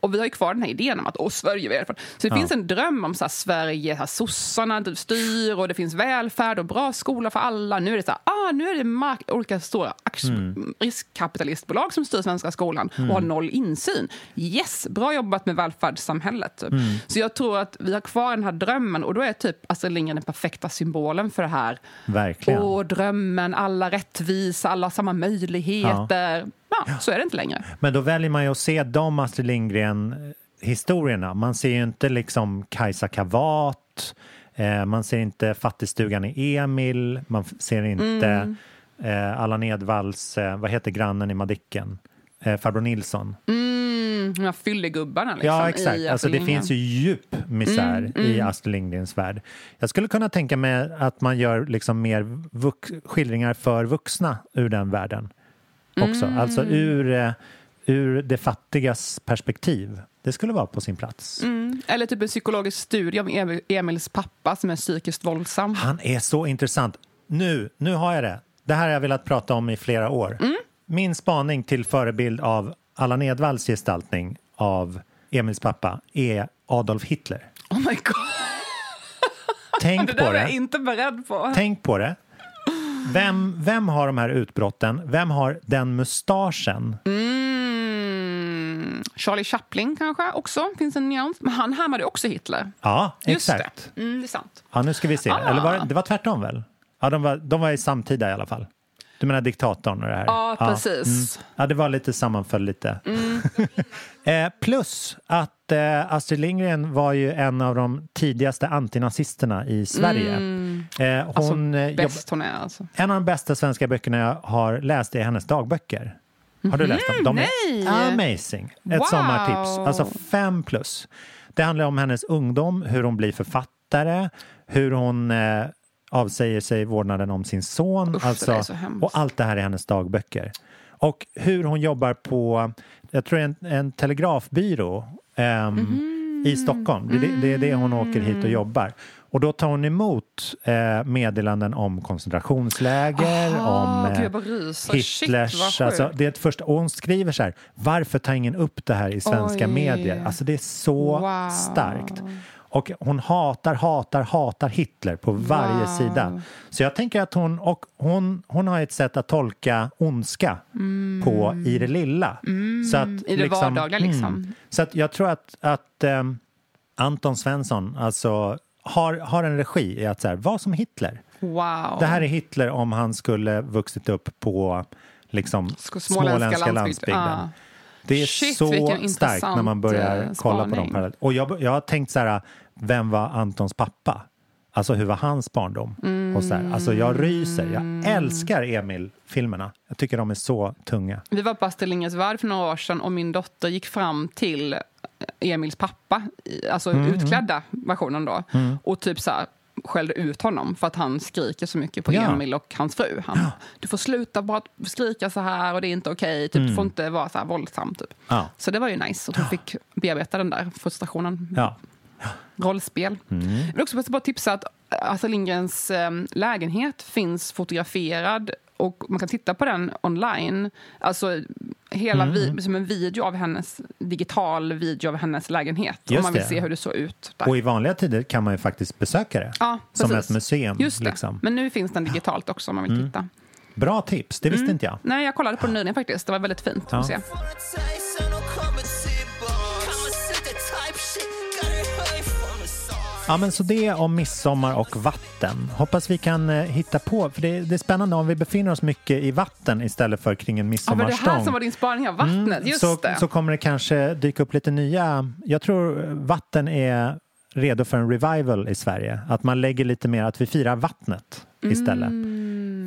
Och vi har ju kvar den här idén om att åh, Sverige är välfärd. Så det Ja. finns en dröm om så här, Sverige, här, sossarna styr och det finns välfärd och bra skola för alla. Nu är det så här, ah, nu är det mark- olika stora Mm. riskkapitalistbolag som styr svenska skolan Mm. och har noll insyn. Yes, bra jobbat med välfärdssamhället. Typ. Mm. Så jag tror att vi har kvar den här drömmen och då är typ Astrid Lindgren den perfekta symbolen för det här. Verkligen. Åh, drömmen, alla rättvisa, alla samma möjligheter. Ja. så är det inte längre. Men då väljer man ju att se de Astrid Lindgren-historierna. Man ser ju inte liksom Kajsa Kavat, eh, man ser inte Fattigstugan i Emil, man ser inte Mm. eh, Allan Edwalls, eh, vad heter grannen i Madicken? Eh, Farbror Nilsson. Mm, de här fyllegubbarna liksom, ja, exakt. i Alltså, det finns ju djup misär Mm, i mm. Astrid Lindgrens värld. Jag skulle kunna tänka mig att man gör liksom mer skildringar för vuxna ur den världen också. Mm. Alltså ur, eh, ur det fattigas perspektiv. Det skulle vara på sin plats. Mm. Eller typ en psykologisk studie om Emil- Emils pappa som är psykiskt våldsam. Han är så intressant. Nu, nu har jag det. Det här har jag velat prata om i flera år. Mm. Min spaning till förebild av Allan Edwalls gestaltning av Emils pappa är Adolf Hitler. Oh my god! Tänk det på var det. jag inte beredd på. Tänk på det. Vem, vem har de här utbrotten? Vem har den mustaschen? Mm. Charlie Chaplin kanske också, finns en nyans. Men han härmade också Hitler. Ja, Just exakt. det. Mm, det är sant. Ja, nu ska vi se. Ah. Eller var det, det var tvärtom väl? Ja, de var, de var i samtida i alla fall. Du menar diktatorn och det här? Ja, precis. mm. ja det var lite sammanföll lite. Mm. Eh, plus att eh, Astrid Lindgren var ju en av de tidigaste antinazisterna i Sverige. Mm. Eh, Alltså, hon, jobb- bäst hon är alltså. En av de bästa svenska böckerna jag har läst är hennes dagböcker. Har du läst dem? De är amazing. Ett Wow. sommartips. Alltså fem plus. Det handlar om hennes ungdom, hur hon blir författare, hur hon eh, avsäger sig vårdnaden om sin son. Usch, alltså, och allt det här är hennes dagböcker. Och hur hon jobbar på, jag tror en, en telegrafbyrå ehm, Mhm. i Stockholm. Det, är det, är det hon åker hit och jobbar. Och då tar hon emot eh, meddelanden om koncentrationsläger, Aha, om eh. Shit, Hitlers... alltså, det är ett första, och hon skriver så här, varför tar ingen upp det här i svenska Oj. medier? Alltså det är så Wow. starkt. Och hon hatar, hatar, hatar Hitler på varje Wow. sida. Så jag tänker att hon, och hon, hon har ett sätt att tolka ondska på i det lilla. Så att, Mm. I det vardagliga, liksom. Så att jag tror att, att ehm, Anton Svensson alltså, har, har en regi i att så här, vara som Hitler. Wow. Det här är Hitler om han skulle vuxit upp på liksom, Sko- småländska, landsbygden. Ja. Det är Shit, så starkt när man börjar eh, kolla på de spaning. parallellerna. Och jag, jag har tänkt så här, vem var Antons pappa? Alltså hur var hans barndom? Och så här, alltså jag ryser. Mm. Jag älskar Emil-filmerna. Jag tycker de är så tunga. Vi var på Astrid Lindgrens Värld för några år sedan och min dotter gick fram till Emils pappa, alltså Mm, utklädda versionen då, Mm. och typ så här skällde ut honom för att han skriker så mycket på Ja. Emil och hans fru. Han, Du får sluta bara skrika så här och det är inte okej. Typ, Du Mm. får inte vara så här våldsam. Typ. Ja. Så det var ju nice att hon fick bearbeta den där frustrationen. Ja. Rollspel. Mm. Jag vill också att tipsa att Astrid Lindgrens eh, lägenhet finns fotograferad och man kan titta på den online. Alltså hela Mm. som en video av hennes, digital video av hennes lägenhet. Just om man vill det. se hur det såg ut. Där. Och i vanliga tider kan man ju faktiskt besöka det. Ja, som ett museum. Just det. Liksom. Men nu finns den digitalt också om man vill Mm. titta. Bra tips, det visste Mm. inte jag. Nej, jag kollade på den nyligen faktiskt. Det var väldigt fint Ja. att se. Ja, men så det om midsommar och vatten. Hoppas vi kan eh, hitta på, för det, det är spännande om vi befinner oss mycket i vatten istället för kring en Ja, men det midsommarstång. här som var din spaning av vattnet. Just så, det. så kommer det kanske dyka upp lite nya. Jag tror vatten är redo för en revival i Sverige. Att man lägger lite mer att vi firar vattnet istället.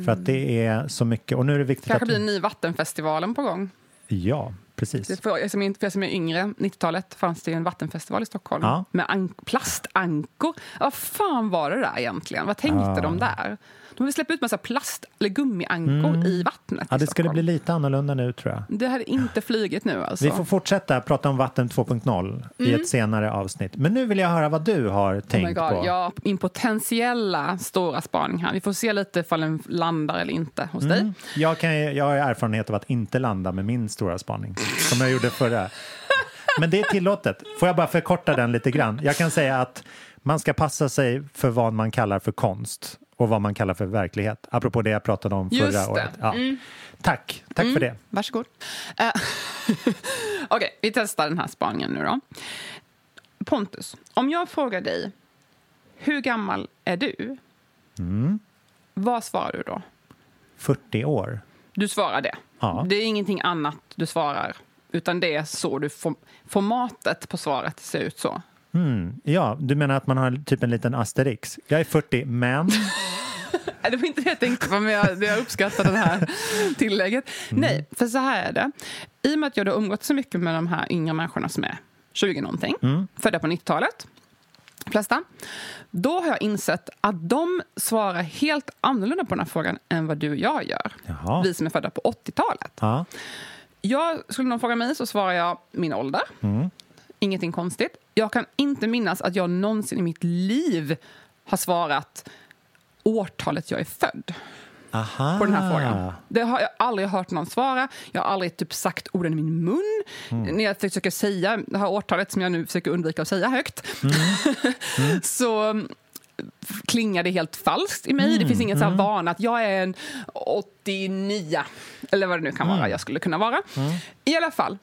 För att det är så mycket. Och nu är det viktigt Kanske att... blir en ny Vattenfestivalen på gång. Ja, precis. För, jag som är- för jag som är yngre, 90-talet fanns det ju en vattenfestival i Stockholm Ja. med an- plastankor. Vad fan var det där egentligen? Vad tänkte Ja. de där? De vill släppa ut massa plast eller gummiankor Mm. i vattnet Ja, det skulle bli lite annorlunda nu tror jag. Det hade inte flugit nu alltså. Vi får fortsätta prata om vatten 2.0 i Mm. ett senare avsnitt. Men nu vill jag höra vad du har Oh my tänkt God, på. ja, min potentiella stora spaning här. Vi får se lite ifall den landar eller inte hos dig. Mm. Jag, kan, jag har erfarenhet av att inte landa med min stora spaning, som jag gjorde förra. Men det är tillåtet. Får jag bara förkorta den lite grann? Jag kan säga att man ska passa sig för vad man kallar för konst och vad man kallar för verklighet. Apropå det jag pratade om förra Just det. året. Ja. Mm. Tack, tack för det. Varsågod. Uh, Okej, vi testar den här spaningen nu då. Pontus, om jag frågar dig hur gammal är du? Mm. Vad svarar du då? 40 år. Du svarar det. Ja. Det är ingenting annat du svarar. Utan det är så du form- formatet på svaret ser ut så. Mm. Ja, du menar att man har typ en liten asterix. Jag är 40, men... Nej, Det var inte det jag tänkte på, men jag, jag uppskattar det här tillägget. Nej, för så här är det. I och med att jag har umgått så mycket med de här yngre människorna som är 20 någonting, Mm. födda på 90-talet, flesta, då har jag insett att de svarar helt annorlunda på den här frågan än vad du och jag gör. Jaha. Vi som är födda på 80-talet. Ja. Jag, skulle någon fråga mig så svarar jag min ålder. Mm. Ingenting konstigt. Jag kan inte minnas att jag någonsin i mitt liv har svarat årtalet jag är född Aha. på den här frågan. Det har jag aldrig hört någon svara. Jag har aldrig typ sagt orden i min mun. Mm. När jag försöker säga det här årtalet som jag nu försöker undvika att säga högt så mm, klingar det helt falskt i mig. Mm, Det finns ingen så här mm. vana att jag är en 89 eller vad det nu kan vara Mm. jag skulle kunna vara. I alla fall.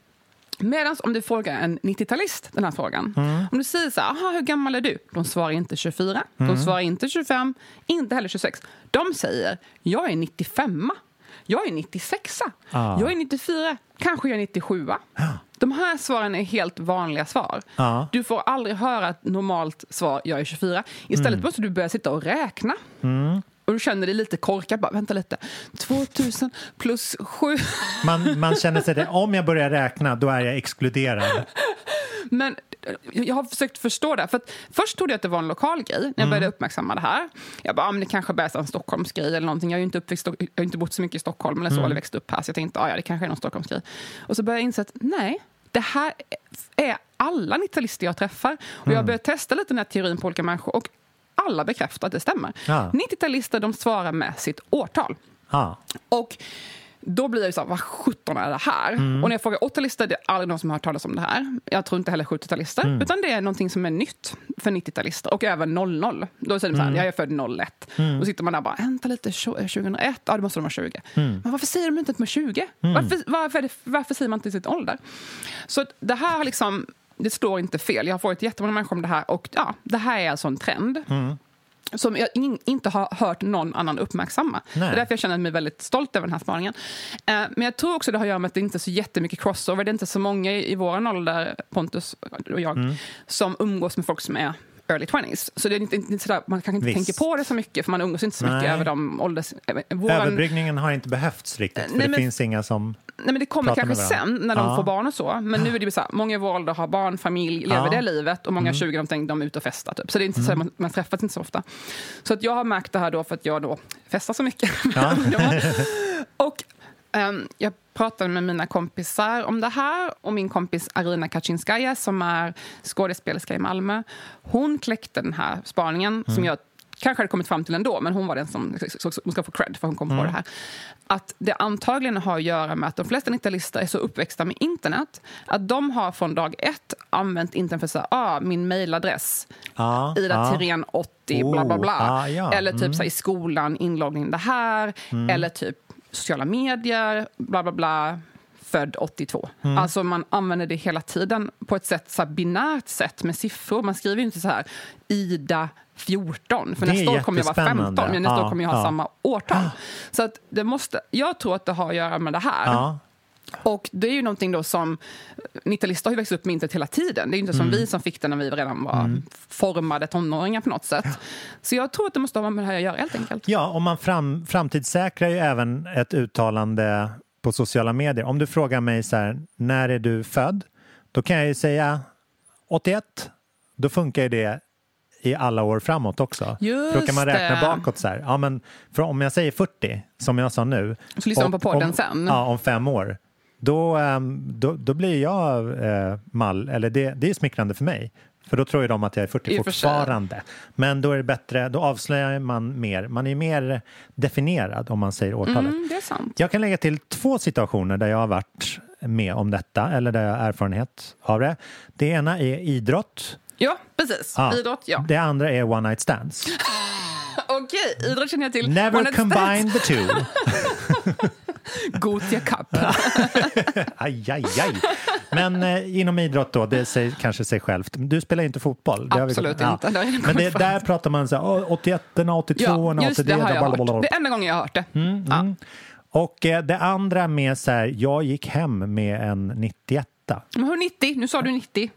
Medan om du frågar en 90-talist den här frågan. Mm. Om du säger så här, aha, hur gammal är du? De svarar inte 24, de Mm. svarar inte 25, inte heller 26. De säger, jag är 95, jag är 96, Ah. jag är 94, kanske jag är 97. De här svaren är helt vanliga svar. Ja. Du får aldrig höra ett normalt svar, jag är 24. Istället Mm. måste du börja sitta och räkna. Mm. Och du känner dig lite korkad. Bara, vänta lite. 2000 plus 7. Man, man känner sig det, om jag börjar räkna, då är jag exkluderad. Men eh, jag har försökt förstå det. För att först trodde jag att det var en lokal grej när jag Mm. började uppmärksamma det här. Jag bara, ah, men det kanske bara är en Stockholmsgrej eller någonting. Jag har ju inte, uppväxt, jag har inte bott så mycket i Stockholm eller så, Mm. eller växt upp här. Så jag tänkte, ah, ja, det kanske är någon Stockholmsgrej. Och så började jag inse att nej, det här är alla 90-talister jag träffar. Och jag Mm. började testa lite den här teorin på olika människor. Och alla bekräftar att det stämmer. Ja. 90-talister de svarar med sitt årtal. Ja. Och då blir jag så här, vad sjutton är det här? Mm. Och när jag frågar 80-talister, det är aldrig någon som har hört talas om det här. Jag tror inte heller 70-talister. Mm. Utan det är någonting som är nytt för 90-talister. Och även 00. Då säger de så här, Mm. jag är född 01. Mm. Då sitter man där och bara, vänta lite, tjo- 2001? Ja, det måste de vara 20. Mm. Men varför säger de inte att de är 20? Mm. Varför, varför, är det, varför säger man inte sitt ålder? Så det här har liksom, det står inte fel. Jag har frågat jättemånga människor om det här. Och ja, det här är alltså en trend Mm. som jag in, inte har hört någon annan uppmärksamma. Det Nej. är därför jag känner mig väldigt stolt över den här spaningen. Eh, men jag tror också det har att göra med att det inte är så jättemycket crossover. Det är inte så många i, i vår ålder, Pontus och jag, Mm. som umgås med folk som är early 20s. Så det är inte, inte sådär, man kanske inte Visst. tänker på det så mycket, för man umgås inte så mycket Nej. över de ålders... eh, Våran, Överbryggningen har inte behövts riktigt, för Nej, det men- finns inga som... Nej, men det kommer kanske sen när de Ja. får barn och så. Men nu är det ju så här, många i vår ålder har barn, familj, lever Ja. det livet och många Mm. 20 de, de är ute och festar. Typ. Så det är inte så, Mm. man, man träffas inte så ofta. Så att jag har märkt det här då för att jag då festar så mycket Ja. Och jag pratade med mina kompisar om det här och min kompis Arina Kaczynskaja som är skådespelerska i Malmö. Hon kläckte den här spaningen som Mm. jag kanske hade kommit fram till ändå, men hon var den som så- hon ska få cred för hon kom på Mm. det här. Att det antagligen har att göra med att de flesta 90-talister är så uppväxta med internet att de har från dag ett använt internet för att säga ah, min mailadress Ja, Ida ja. Thirén 80 bla bla bla. Oh, ah, ja. Eller typ Mm. så här, i skolan, inloggning det här. Mm. Eller typ sociala medier, bla bla bla. Född 82. Mm. Alltså man använder det hela tiden på ett sätt, så binärt sätt med siffror. Man skriver inte så här Ida 14, för Det nästa år kommer jag vara 15, jättespännande. men nästa Ja, år kommer jag ha ja. samma årtal. Så att det måste, jag tror att det har att göra med det här. Ja. Och det är ju någonting då som 90-talister har ju växt upp med internet hela tiden. Det är inte som Mm. vi som fick det när vi redan var Mm. formade tonåringar på något sätt. Så jag tror att det måste ha med det här att göra helt enkelt. Ja, och man fram, framtidssäkrar ju även ett uttalande på sociala medier. Om du frågar mig så här, när är du född? Då kan jag ju säga 81. Då funkar ju det i alla år framåt också. Just Då kan man räkna det. bakåt så här. Ja, men för om jag säger 40, som jag sa nu. Så lyssnar man på podden om, sen. Ja, om fem år. Då, ehm, då, då blir jag eh, mall, eller det, det är smickrande för mig. För då tror ju de att jag är 40 I och för sig. fortfarande. Men då är det bättre, då avslöjar man mer. Man är mer definierad om man säger årtalet. Mm, det är sant. Jag kan lägga till två situationer där jag har varit med om detta eller där jag har erfarenhet av det. Det ena är idrott. Ja, precis. Ja. Idrott, ja. Det andra är one night stands. Okej, idrott känner jag till. Never combine the two. Gothia Cup. aj, aj, aj. Men eh, inom idrott då, det säger kanske sig självt. Du spelar ju inte fotboll. Har vi- Absolut inte. Redan Men det, där pratar man så här, "Åh, 81 82 Ja, just det har jag hört. blablabla." Det är enda gången jag har hört det. Mm, mm. Och eh, det andra med så här, jag gick hem med en 91 Men hur 90? Nu sa du 90.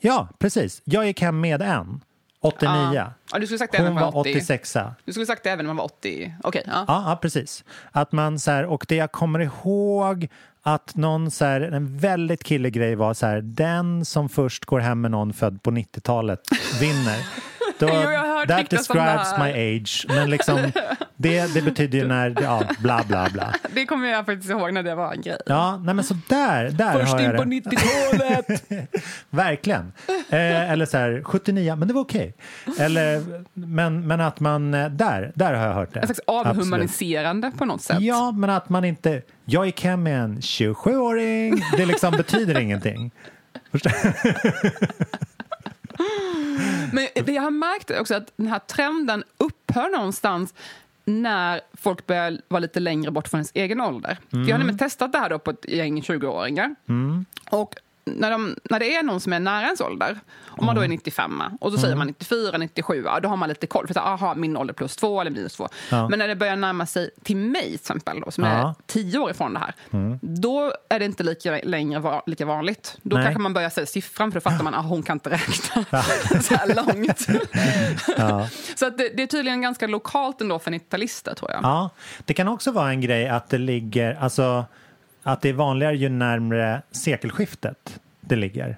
Ja, precis. Jag gick hem med en. 89. Ja. Ja, du skulle sagt det Hon var 80. 86. Ja, Du skulle sagt det även när man var 80. Okej, ja. ja, precis. Att man så här, och det jag kommer ihåg att någon så här, en väldigt killig grej var så här, den som först går hem med någon född på 90-talet vinner. Då, Jo, jag hört that describes my age. Men liksom, det, det betyder ju när, ja, bla bla bla. Det kommer jag faktiskt ihåg när det var en grej. Ja, nej men så där, där Först har in jag på det. 90-talet! Verkligen. Eh, eller så här, 79, men det var okej. Eller, men, men att man, eh, där, där har jag hört det. En slags Absolut. avhumaniserande på något sätt. Ja, men att man inte, jag gick hem med en 27-åring, det liksom betyder ingenting. Men det jag har märkt är också att den här trenden upphör någonstans när folk börjar vara lite längre bort från ens egen ålder. För Jag har Mm. nämligen testat det här då på ett gäng 20-åringar. Mm. Och när, de, när det är någon som är nära ens ålder, om man då är 95 och så säger Mm. man 94, 97, ja, då har man lite koll. För så, aha, min ålder plus två eller minus två. Ja. Men när det börjar närma sig till mig till exempel, då, som Ja. är 10 år ifrån det här, Mm. då är det inte lika, längre va, lika vanligt. Då Nej. kanske man börjar säga siffran, för då fattar man att hon kan inte räkna så här långt. Ja. Så att det, det är tydligen ganska lokalt ändå för 90-talister, tror jag. ja, det kan också vara en grej att det ligger, alltså att det är vanligare ju närmre sekelskiftet det ligger.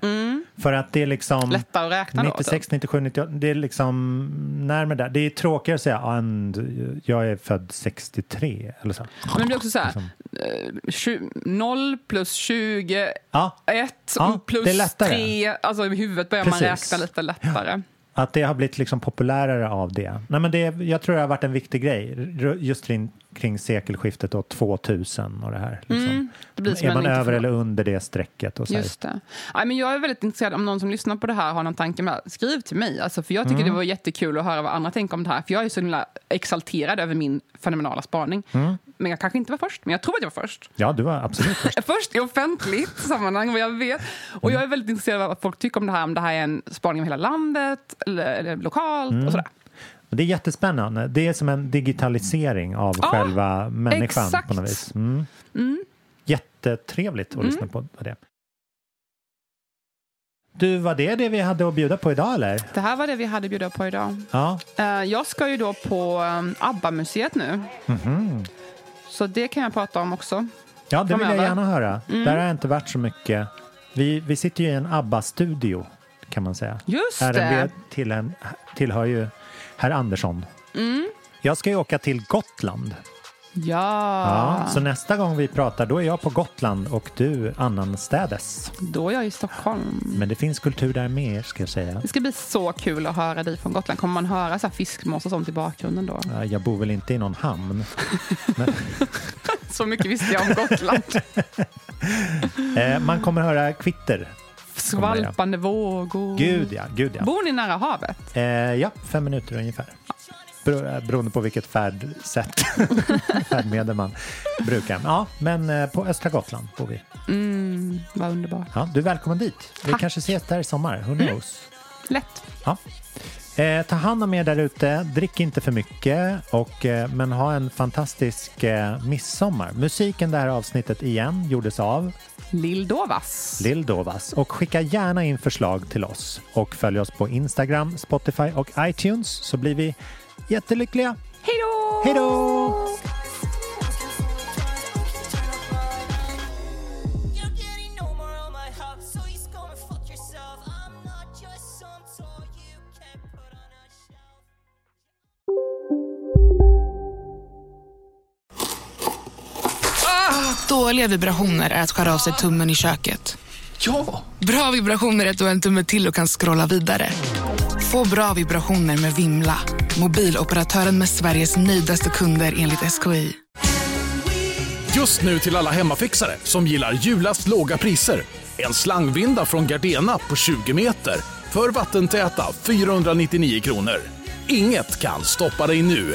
För att det är liksom Mm. Lättare att räkna då, 96, 97, 98, det är liksom närmare där. Det är tråkigare att säga and, jag är född 63 eller så. Men det blir också så här, Liksom. eh, tju- 0 plus 20, Ja. 1 Ja, plus det är lättare. 3. Alltså i huvudet börjar man Precis. räkna lite lättare. Att det har blivit liksom populärare av det. Nej, men det. Jag tror det har varit en viktig grej just kring, kring sekelskiftet och 2000 och det här. Liksom. Mm, det är man över eller under det strecket? Och så. Just det. Nej, men jag är väldigt intresserad om någon som lyssnar på det här har någon tanke med Skriv till mig. Alltså, för jag tycker Mm. det var jättekul att höra vad andra tänker om det här. För jag är så himla exalterad över min fenomenala spaning. Mm. Men jag kanske inte var först, men jag tror att jag var först. Ja, du var absolut först. Först i offentligt sammanhang, vad jag vet. Och jag är väldigt intresserad av vad folk tycker om det här. Om det här är en spaning om hela landet eller, eller lokalt Mm. och sådär. Det är jättespännande. Det är som en digitalisering av Ja, själva människan exakt. på något vis. Mm. Mm. Jättetrevligt att Mm. lyssna på det. Du, var det det vi hade att bjuda på idag eller? Det här var det vi hade att bjuda på idag. Ja. Eh, Jag ska ju då på um, ABBA-museet nu. Mhm. Så det kan jag prata om också. Ja, det vill jag gärna höra. Mm. Där har jag inte varit så mycket. Vi, vi sitter ju i en ABBA-studio kan man säga. Just RMB det. Till, tillhör ju herr Andersson. Mm. Jag ska ju åka till Gotland. Ja. Ja, så nästa gång vi pratar då är jag på Gotland och du annanstädes. Då är jag i Stockholm. Men det finns kultur där med ska jag säga. Det ska bli så kul att höra dig från Gotland. Kommer man höra så här fiskmås och sånt i bakgrunden då? Ja, Jag bor väl inte i någon hamn. Så mycket visste jag om Gotland. Eh, man kommer höra kvitter. Skvalpande vågor. Gud ja, gud ja. Bor ni nära havet? Eh, ja, fem minuter ungefär. Bero, eh, beroende på vilket färdsätt, färdmedel man brukar. Ja, men eh, på östra Gotland bor vi. Mm, vad underbart. Ja, du är välkommen dit. Vi Tack. kanske ses där i sommar, who Mm. knows? Lätt. Ja. Eh, ta hand om er där ute, drick inte för mycket, och, eh, men ha en fantastisk eh, midsommar. Musiken det här avsnittet igen gjordes av Lill Dovas. Lill Dovas. Och skicka gärna in förslag till oss och följ oss på Instagram, Spotify och iTunes så blir vi jättelyckliga. Hej då! Hej då! Dåliga vibrationer är att skära av sig tummen i köket. Ja! Bra vibrationer är att du har en tumme till och kan scrolla vidare. Få bra vibrationer med Vimla. Mobiloperatören med Sveriges nöjdaste kunder enligt SKI. Just nu till alla hemmafixare som gillar julast låga priser. En slangvinda från Gardena på 20 meter för vattentäta 499 kronor. Inget kan stoppa dig nu.